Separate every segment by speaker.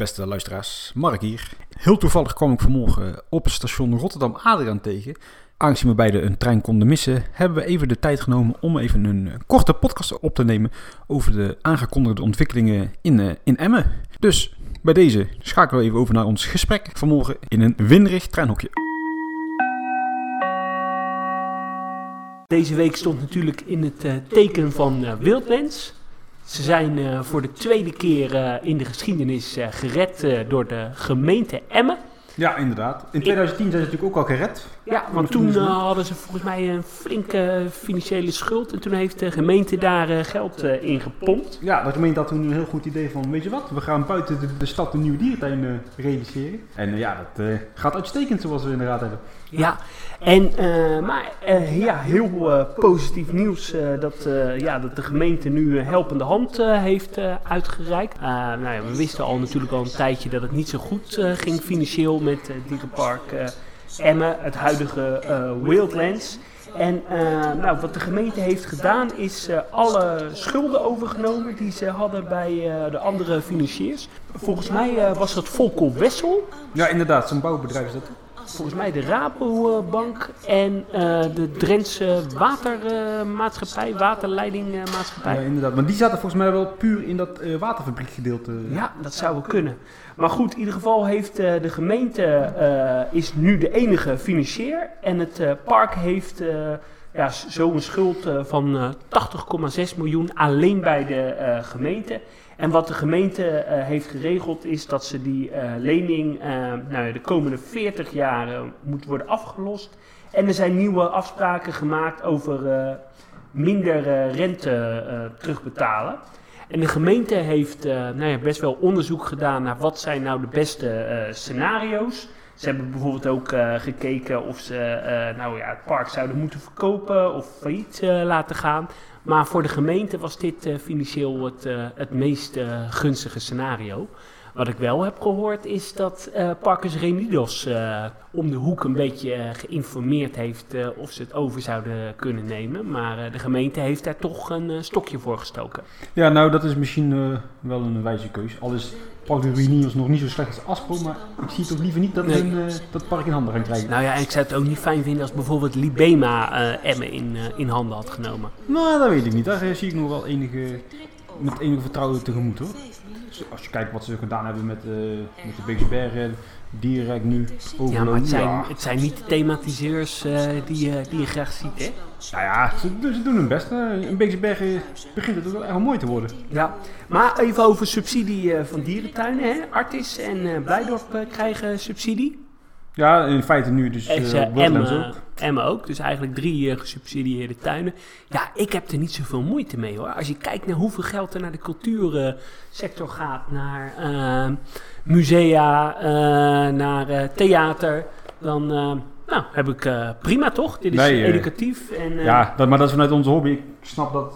Speaker 1: beste luisteraars, Mark hier. Heel toevallig kwam ik vanmorgen op station Rotterdam Adriaan tegen. Aangezien we beide een trein konden missen, hebben we even de tijd genomen om even een eh, korte podcast op te nemen over de aangekondigde ontwikkelingen in, eh, in Emmen. Dus bij deze schakelen we even over naar ons gesprek vanmorgen in een winderig treinhokje.
Speaker 2: Deze week stond natuurlijk in het uh, teken van Wildlands. Ze zijn uh, voor de tweede keer in de geschiedenis gered door de gemeente Emmen.
Speaker 1: Ja, inderdaad. In 2010 zijn ze natuurlijk ook al gered.
Speaker 2: Ja, want toen hadden ze volgens mij een flinke financiële schuld. En toen heeft de gemeente daar geld in gepompt.
Speaker 1: Ja, de gemeente had toen een heel goed idee van, weet je wat, we gaan buiten de, de stad een nieuwe dierentuin realiseren. En ja, dat gaat uitstekend zoals we inderdaad hebben.
Speaker 2: Ja, en, uh, maar uh, ja, heel uh, positief nieuws dat, ja, dat de gemeente nu een helpende hand heeft uitgereikt. nou ja, we wisten al natuurlijk al een tijdje dat het niet zo goed ging financieel met het dierenpark Emmen, het huidige Wildlands. En nou, wat de gemeente heeft gedaan is alle schulden overgenomen die ze hadden bij de andere financiers. Volgens mij was dat Volkel Wessel.
Speaker 1: Ja, inderdaad, zo'n bouwbedrijf is dat
Speaker 2: volgens mij de Rabobank en uh, de Drentse Watermaatschappij, Waterleidingmaatschappij.
Speaker 1: Ja, inderdaad. Maar die zaten volgens mij wel puur in dat uh, waterfabriekgedeelte.
Speaker 2: Ja, dat zou wel kunnen. Maar goed, in ieder geval heeft uh, de gemeente is nu de enige financier. En het park heeft ja, zo'n schuld van 80,6 miljoen alleen bij de gemeente. En wat de gemeente uh, heeft geregeld is dat ze die uh, lening uh, nou, de komende 40 jaar moet worden afgelost. En er zijn nieuwe afspraken gemaakt over minder rente terugbetalen. En de gemeente heeft nou ja, best wel onderzoek gedaan naar wat zijn nou de beste scenario's. Ze hebben bijvoorbeeld ook gekeken of ze nou ja, het park zouden moeten verkopen of failliet laten gaan. Maar voor de gemeente was dit uh, financieel het, uh, het meest uh, gunstige scenario. Wat ik wel heb gehoord is dat Parkers Renidos om de hoek een beetje geïnformeerd heeft of ze het over zouden kunnen nemen. Maar de gemeente heeft daar toch een stokje voor gestoken.
Speaker 1: Ja, nou dat is misschien wel een wijze keus. Al is Park de Renidos nog niet zo slecht als Aspro, maar ik zie toch liever niet dat we nee. dat park in handen gaan krijgen.
Speaker 2: Nou ja, en ik zou het ook niet fijn vinden als bijvoorbeeld Libema Emmen in, in handen had genomen.
Speaker 1: Nou, dat weet ik niet. Daar zie ik nog wel enige, met enige vertrouwen tegemoet hoor. Als je kijkt wat ze gedaan hebben met, uh, met de Bigsbergen, direct nu overlopen.
Speaker 2: Ja, maar het zijn, ja. het zijn niet de thematiseurs uh, die, die je graag ziet, hè?
Speaker 1: Nou ja, ze, ze doen hun best. In Beeksbergen begint het ook wel erg mooi te worden.
Speaker 2: Ja, maar even over subsidie van dierentuinen. Hè? Artis en Blijdorp krijgen subsidie.
Speaker 1: Ja, in feite nu dus
Speaker 2: uh, Emmen ook. Emmen ook, dus eigenlijk drie uh, gesubsidieerde tuinen. Ja, ik heb er niet zoveel moeite mee hoor. Als je kijkt naar hoeveel geld er naar de cultuursector gaat, naar uh, musea, naar theater, dan nou, heb ik prima toch? Dit is nee, educatief. En,
Speaker 1: ja, dat, maar dat is vanuit onze hobby. Ik snap dat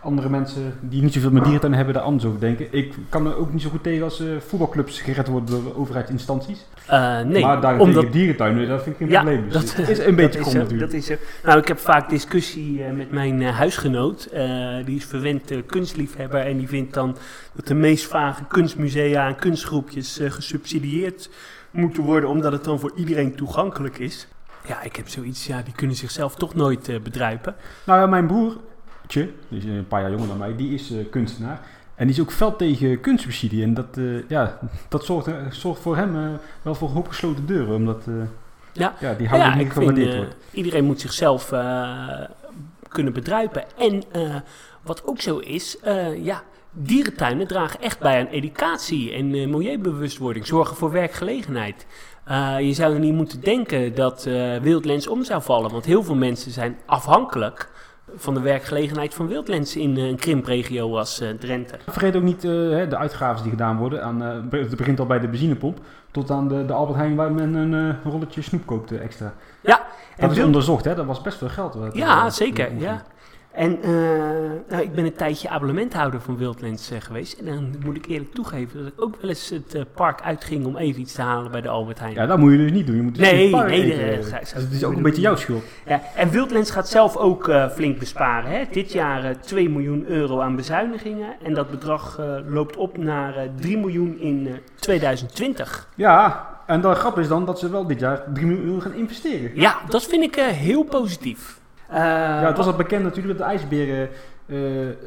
Speaker 1: andere mensen die niet zoveel met dierentuin hebben daar anders over denken. Ik kan er ook niet zo goed tegen als uh, voetbalclubs gered worden door overheidsinstanties.
Speaker 2: Uh, nee,
Speaker 1: maar daar omdat... dierentuinen, dat vind ik geen
Speaker 2: ja,
Speaker 1: probleem. Dus
Speaker 2: dat
Speaker 1: is een beetje krom natuurlijk.
Speaker 2: Dat is er. Nou, ik heb vaak discussie uh, met mijn huisgenoot. die is verwend kunstliefhebber en die vindt dan dat de meest vage kunstmusea en kunstgroepjes gesubsidieerd moeten worden, omdat het dan voor iedereen toegankelijk is. Ja, ik heb zoiets, ja, die kunnen zichzelf toch nooit bedruipen.
Speaker 1: Nou ja, mijn broer die is een paar jaar jonger dan mij, die is uh, kunstenaar. En die is ook fel tegen kunstsubsidie. En dat, uh, ja, dat zorgt, zorgt voor hem uh, wel voor een hoop gesloten deuren. Omdat ja. Ja, die houden ja, niet gewaardeerd wordt.
Speaker 2: Iedereen moet zichzelf kunnen bedruipen. En wat ook zo is, ja, dierentuinen dragen echt bij aan educatie en milieubewustwording. Zorgen voor werkgelegenheid. je zou er niet moeten denken dat Wildlands om zou vallen. Want heel veel mensen zijn afhankelijk van de werkgelegenheid van Wildlands in een krimpregio als uh, Drenthe.
Speaker 1: Vergeet ook niet uh, de uitgaven die gedaan worden. Aan, het begint al bij de benzinepomp tot aan de, de Albert Heijn waar men een rolletje snoep koopt extra.
Speaker 2: Ja.
Speaker 1: Dat is onderzocht, hè? Dat was best veel geld.
Speaker 2: ja, zeker. Ja. En eh, nou, ik ben een tijdje abonnementhouder van Wildlands eh, geweest. En dan moet ik eerlijk toegeven dat ik ook wel eens het eh, park uitging om even iets te halen bij de Albert Heijn.
Speaker 1: Ja, dat moet je dus niet doen. Je moet dus
Speaker 2: Nee,
Speaker 1: het park
Speaker 2: nee,
Speaker 1: eten.
Speaker 2: nee,
Speaker 1: Dus
Speaker 2: ga- ga-
Speaker 1: het is ook een beetje jouw schuld.
Speaker 2: Ja, en Wildlands gaat zelf ook flink besparen. Hè? Dit jaar eh, 2 miljoen euro aan bezuinigingen. En dat bedrag loopt op naar eh, 3 miljoen in eh, 2020.
Speaker 1: Ja, en de grap is dan dat ze wel dit jaar 3 miljoen euro gaan investeren.
Speaker 2: Ja, dat vind ik heel positief. Eh,
Speaker 1: Ja, het was al bekend natuurlijk dat de ijsberen eh,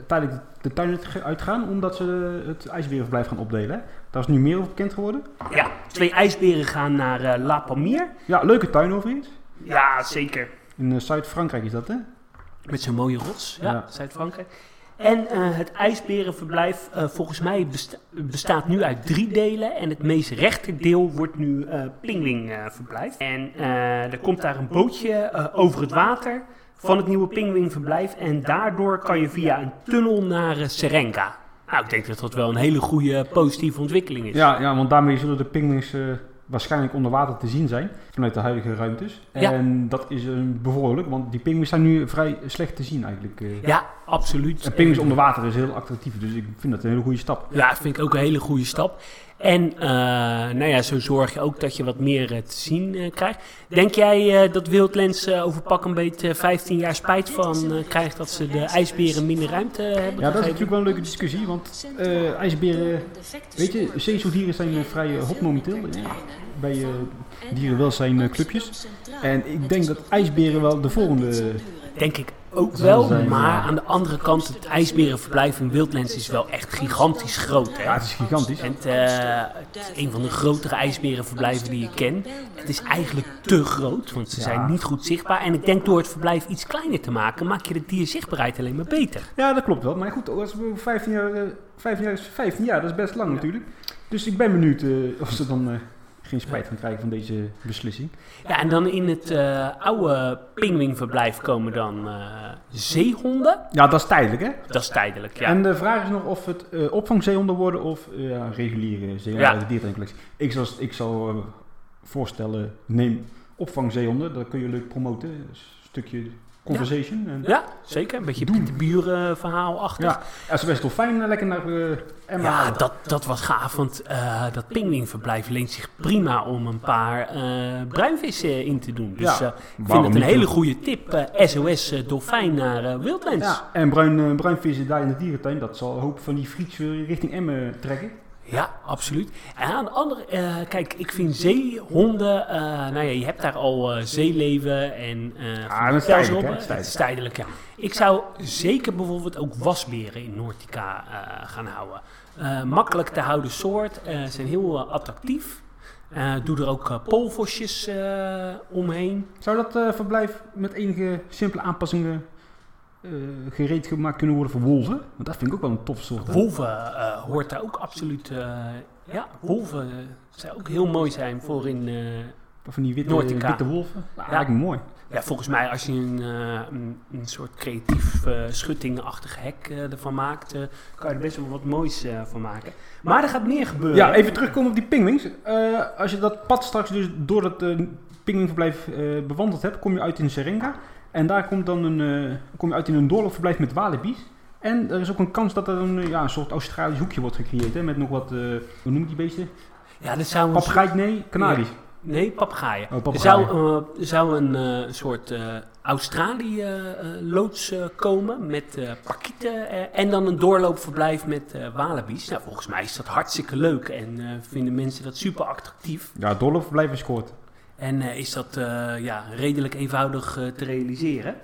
Speaker 1: tijdelijk de tuin uit- uitgaan, omdat ze het ijsberenverblijf gaan opdelen. Daar is nu meer over bekend geworden.
Speaker 2: ja, twee ijsberen gaan naar eh, La Palmier.
Speaker 1: Ja, leuke tuin overigens.
Speaker 2: Ja, zeker.
Speaker 1: In Zuid-Frankrijk is dat, hè?
Speaker 2: Met zo'n mooie rots, ja,
Speaker 1: Ja.
Speaker 2: Zuid-Frankrijk. En eh, het ijsberenverblijf, eh, volgens mij besta- bestaat nu uit drie delen. En het meest rechter deel wordt nu eh Pingwingverblijf. en er komt daar een bootje over het water van het nieuwe Pingwingverblijf. En daardoor kan je via een tunnel naar Serenga. Nou, ik denk dat dat wel een hele goede positieve ontwikkeling is.
Speaker 1: Ja, ja, want daarmee zullen de pinguïns eh, waarschijnlijk onder water te zien zijn vanuit de huidige ruimtes.
Speaker 2: Ja.
Speaker 1: En dat is een bevorderlijk, want die pinguïns zijn nu vrij slecht te zien eigenlijk.
Speaker 2: Ja, absoluut.
Speaker 1: En pinguïns onder water is heel attractief, dus ik vind dat een hele goede stap.
Speaker 2: Ja, dat vind ik ook een hele goede stap. En eh, nou ja, zo zorg je ook dat je wat meer eh, te zien eh, krijgt. Denk jij dat Wildlands over pak een beetje 15 jaar spijt van krijgt dat ze de ijsberen minder ruimte hebben
Speaker 1: Ja, dat is natuurlijk wel een leuke discussie, want ijsberen, weet je, zeezoogdieren zijn vrij hot momenteel bij dierenwelzijnclubjes. En ik denk dat ijsberen wel de volgende...
Speaker 2: Denk ik ook wel, maar aan de andere kant, het ijsberenverblijf in Wildlands is wel echt gigantisch groot. Hè?
Speaker 1: Ja, het is gigantisch.
Speaker 2: En het, eh, het is een van de grotere ijsberenverblijven die ik ken. Het is eigenlijk te groot, want ze
Speaker 1: Ja.
Speaker 2: zijn niet goed zichtbaar. En ik denk door het verblijf iets kleiner te maken, maak je de dierzichtbaarheid alleen maar beter.
Speaker 1: Ja, dat klopt wel. Maar goed, als we 15 jaar, eh, 15 jaar is 15 jaar, dat is best lang natuurlijk. Dus ik ben benieuwd eh, of ze dan eh, geen spijt gaan krijgen van deze beslissing.
Speaker 2: Ja, en dan in het eh, oude pingwingverblijf komen dan eh, zeehonden.
Speaker 1: Ja, dat is tijdelijk hè.
Speaker 2: Dat is tijdelijk, ja.
Speaker 1: En de vraag is nog of het eh, opvangzeehonden worden of ja, reguliere zeehonden
Speaker 2: Ja.
Speaker 1: uit de. Ik zou, ik eh, voorstellen, neem opvangzeehonden, dat kun je leuk promoten. Een stukje conversation. En,
Speaker 2: ja, zeker. Een beetje. Pieter Buren verhaal achter.
Speaker 1: ja. ja, ze best wel fijn, eh, lekker naar eh Emma.
Speaker 2: Ja, dat, dat was gaaf, want eh, dat pingwingverblijf leent zich prima om een paar eh bruinvissen in te doen. Dus
Speaker 1: Ja,
Speaker 2: eh, ik vind het een hele goede tip. eh, SOS eh, Dolfijn naar eh, Wildlands.
Speaker 1: Ja, en bruin, eh, bruinvissen daar in de dierentuin, dat zal een hoop van die friets weer richting Emmen trekken.
Speaker 2: Ja, absoluut. En aan de andere, eh, kijk, ik vind zeehonden, eh, nou ja, je hebt daar al eh, zeeleven en
Speaker 1: dat tijdelijk,
Speaker 2: velzen op,
Speaker 1: hè? is
Speaker 2: Het is tijdelijk, ja. Ik zou zeker bijvoorbeeld ook wasberen in Noordica gaan houden. Makkelijk te houden soort, zijn heel attractief. Doe er ook polvosjes omheen.
Speaker 1: Zou dat verblijf met enige simpele aanpassingen eh, gereed gemaakt kunnen worden voor wolven? Want dat vind ik ook wel een tof soort. hè?
Speaker 2: Wolven eh, hoort daar ook absoluut, eh, ja, wolven zou ook heel mooi zijn voor in...
Speaker 1: Van die witte, witte wolven. Ja,
Speaker 2: Ja.
Speaker 1: me mooi.
Speaker 2: Ja, volgens mij als je een, een, een soort creatief schuttingachtig hek ervan maakt, kan je er best wel wat moois van maken. Maar er gaat meer gebeuren.
Speaker 1: Ja, even terugkomen op die pingwings. Als je dat pad straks dus door dat uh, pingwingverblijf bewandeld hebt, kom je uit in Serenga. En daar komt dan een, eh, kom je uit in een doorloopverblijf met walibi's. En er is ook een kans dat er een, eh, ja, een soort Australisch hoekje wordt gecreëerd. Hè, met nog wat, eh, hoe noem je die beesten?
Speaker 2: Ja, dat zou een
Speaker 1: Papegaai? Nee, Canaries.
Speaker 2: Nee, papegaaien.
Speaker 1: Oh,
Speaker 2: er
Speaker 1: papegaaien.
Speaker 2: zou, er zou een eh, soort Australië-loods komen met parkieten eh, en dan een doorloopverblijf met walibi's. Nou, volgens mij is dat hartstikke leuk en vinden mensen dat super attractief.
Speaker 1: Ja, doorloopverblijf is kort.
Speaker 2: En eh, is dat eh, ja, redelijk eenvoudig eh, te realiseren.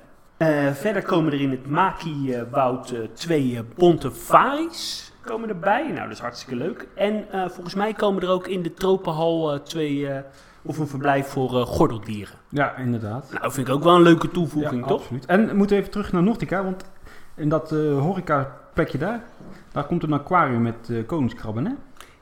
Speaker 2: Verder komen er in het Maki-woud twee bonte varies komen erbij. Nou, dat is hartstikke leuk. En volgens mij komen er ook in de Tropenhal twee, of een verblijf voor gordeldieren.
Speaker 1: Ja, inderdaad.
Speaker 2: Nou, vind ik ook wel een leuke toevoeging,
Speaker 1: ja,
Speaker 2: toch?
Speaker 1: absoluut. En we moeten even terug naar Nortica, want in dat horeca plekje daar, daar komt een aquarium met koningskrabben, hè?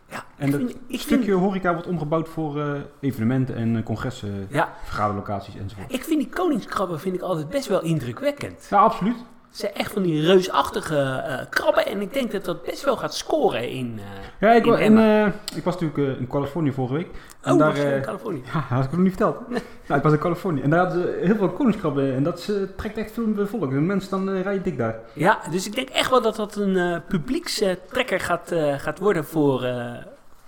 Speaker 2: Ja,
Speaker 1: En
Speaker 2: ik
Speaker 1: dat
Speaker 2: vind, ik vind,
Speaker 1: stukje horeca wordt omgebouwd voor eh, evenementen en eh, congressen,
Speaker 2: ja,
Speaker 1: vergaderlocaties enzovoort.
Speaker 2: ik vind die koningskrabben vind ik altijd best wel indrukwekkend.
Speaker 1: Ja, absoluut.
Speaker 2: Het zijn echt van die reusachtige eh, krabben. En ik denk dat dat best wel gaat scoren in, eh
Speaker 1: Ja, ik,
Speaker 2: in
Speaker 1: wa- en,
Speaker 2: Emma.
Speaker 1: eh, ik was natuurlijk in Californië vorige week. En
Speaker 2: oh,
Speaker 1: daar,
Speaker 2: in Californië?
Speaker 1: Ja, had ik nog niet verteld. Nou, ik was in Californië. En daar hadden ze heel veel koningskrabben. En dat trekt echt veel volk. De mensen dan eh, rijden dik daar.
Speaker 2: Ja, dus ik denk echt wel dat dat een publiekstrekker gaat, gaat worden voor,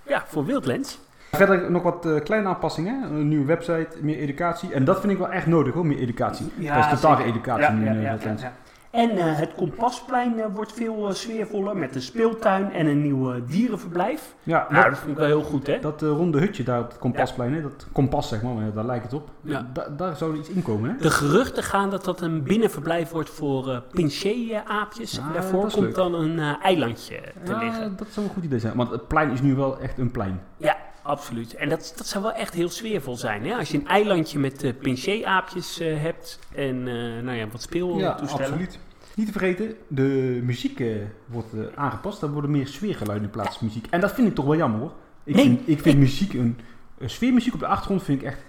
Speaker 2: ja, voor Wildlands.
Speaker 1: Verder nog wat kleine aanpassingen. Een nieuwe website, meer educatie. En dat vind ik wel echt nodig hoor, meer educatie.
Speaker 2: Ja,
Speaker 1: dat is totale educatie nu in Wetlands.
Speaker 2: En eh, het Kompasplein eh, wordt veel eh, sfeervoller met een speeltuin en een nieuw dierenverblijf.
Speaker 1: Ja,
Speaker 2: Nou,
Speaker 1: dat,
Speaker 2: dat vind ik wel heel goed, hè?
Speaker 1: dat ronde hutje daar op het Kompasplein, hè, dat kompas zeg maar, maar daar lijkt het op.
Speaker 2: Ja.
Speaker 1: Da- daar zou er iets in komen hè?
Speaker 2: De geruchten gaan dat dat een binnenverblijf wordt voor eh Pinché-aapjes.
Speaker 1: Ah,
Speaker 2: en daarvoor komt
Speaker 1: leuk.
Speaker 2: dan een eilandje te
Speaker 1: Ja,
Speaker 2: liggen.
Speaker 1: dat zou een goed idee zijn. Want het plein is nu wel echt een plein.
Speaker 2: Ja, absoluut. En dat, dat zou wel echt heel sfeervol zijn, hè? Als je een eilandje met eh Pinché-aapjes eh, hebt en eh, nou ja, wat speeltoestellen.
Speaker 1: Niet te vergeten, de muziek wordt aangepast. Er worden meer sfeergeluiden in plaats van muziek. En dat vind ik toch wel jammer hoor. Ik
Speaker 2: Nee,
Speaker 1: vind, ik vind muziek, een, sfeermuziek op de achtergrond vind ik echt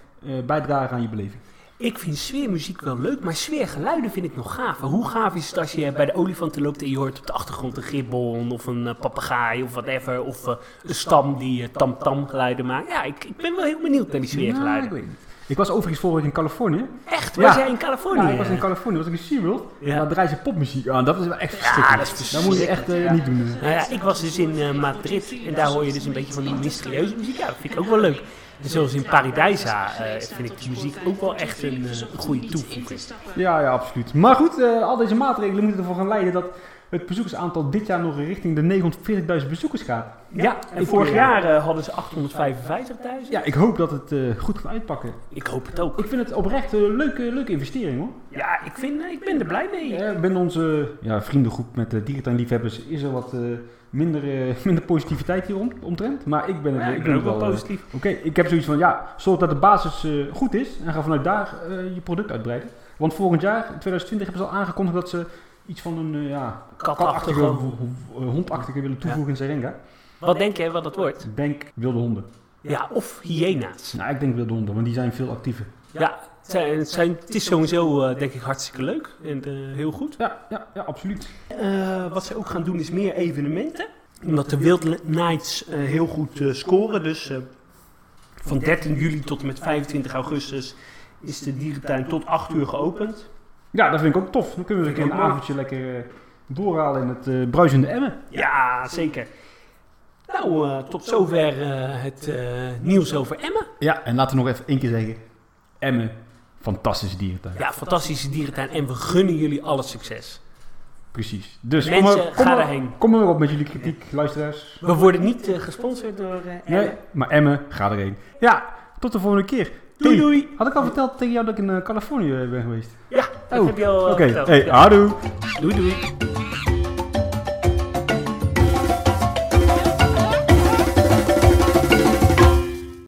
Speaker 1: bijdragen aan je beleving.
Speaker 2: Ik vind sfeermuziek wel leuk, maar sfeergeluiden vind ik nog gaver. Hoe gaaf is het als je bij de olifanten loopt en je hoort op de achtergrond een gibbon of een eh, papegaai of whatever. Of eh, een stam die eh, tam-tam geluiden maakt. Ja, ik, ik ben wel heel benieuwd naar die
Speaker 1: Nou, ik
Speaker 2: sfeergeluiden.
Speaker 1: Ik was overigens vorige week in Californië.
Speaker 2: Echt?
Speaker 1: Ja.
Speaker 2: Was jij in Californië?
Speaker 1: Ja, ik was in Californië, was ik in SeaWorld.
Speaker 2: Ja.
Speaker 1: Daar draaien ze popmuziek aan. Dat is wel echt verschrikkelijk.
Speaker 2: dat is
Speaker 1: dat moet je echt
Speaker 2: ja.
Speaker 1: niet doen.
Speaker 2: Nou ja, ik was dus in Madrid en daar hoor je dus een beetje van die mysterieuze muziek. Ja, dat vind ik ook wel leuk. En zoals in Paradijsa eh, vind ik de muziek ook wel echt een, eh, goede toevoeging.
Speaker 1: Ja, ja, absoluut. Maar goed, eh, al deze maatregelen moeten ervoor gaan leiden dat het bezoekersaantal dit jaar nog richting de 940.000 bezoekers gaat.
Speaker 2: Ja, en vorig jaar hadden ze 855.000.
Speaker 1: Ja, ik hoop dat het goed gaat uitpakken.
Speaker 2: Ik hoop het ook.
Speaker 1: Ik vind het oprecht een leuke, leuke investering hoor.
Speaker 2: Ja, ik, vind, ik ben er blij mee.
Speaker 1: Eh, binnen onze ja, vriendengroep met dierentuinliefhebbers is er wat minder, eh, minder positiviteit hier om, omtrent. Maar ik ben, het,
Speaker 2: Ja,
Speaker 1: ik
Speaker 2: ik
Speaker 1: ben
Speaker 2: ben ook wel
Speaker 1: eh,
Speaker 2: positief.
Speaker 1: Oké, ik heb zoiets van ja, zorg dat de basis eh, goed is en ga vanuit daar eh, je product uitbreiden. Want volgend jaar, 2020, hebben ze al aangekondigd dat ze iets van een eh, ja, katachtige, hondachtige willen toevoegen in Serenga.
Speaker 2: Wat denk je wat dat wordt?
Speaker 1: Ik denk wilde honden.
Speaker 2: Ja, of hyena's.
Speaker 1: Nou, ik denk wilde honden, want die zijn veel actiever.
Speaker 2: Ja, zijn, het, zijn, het is sowieso eh, denk ik hartstikke leuk en eh, heel goed.
Speaker 1: Ja, ja, ja absoluut.
Speaker 2: Eh, wat ze ook gaan doen is meer evenementen. Omdat de Wild Nights heel goed eh, scoren. Dus eh, van 13 juli tot en met 25 augustus is de dierentuin tot 8 uur geopend.
Speaker 1: Ja, dat vind ik ook tof. Dan kunnen we een een avondje lekker doorhalen in het bruisende Emmen.
Speaker 2: Ja, zeker. Nou, eh, tot zover eh, het nieuws over Emmen.
Speaker 1: Ja, en laten we nog even één keer zeggen. Emmen, fantastische dierentuin.
Speaker 2: Ja, fantastische dierentuin en we gunnen jullie alle succes.
Speaker 1: Precies. Dus
Speaker 2: Mensen,
Speaker 1: kom, maar, kom, maar op met jullie kritiek, luisteraars.
Speaker 2: We worden niet eh, gesponsord door eh Emmen.
Speaker 1: Nee, maar Emmen, ga erheen. Ja, tot de volgende keer.
Speaker 2: Doei
Speaker 1: Hey,
Speaker 2: doei.
Speaker 1: Had ik al verteld tegen jou dat ik in eh, Californië ben geweest?
Speaker 2: Ja, dat
Speaker 1: Oh,
Speaker 2: heb je al
Speaker 1: Oké, hey,
Speaker 2: Ja.
Speaker 1: houdoe.
Speaker 2: Doei doei.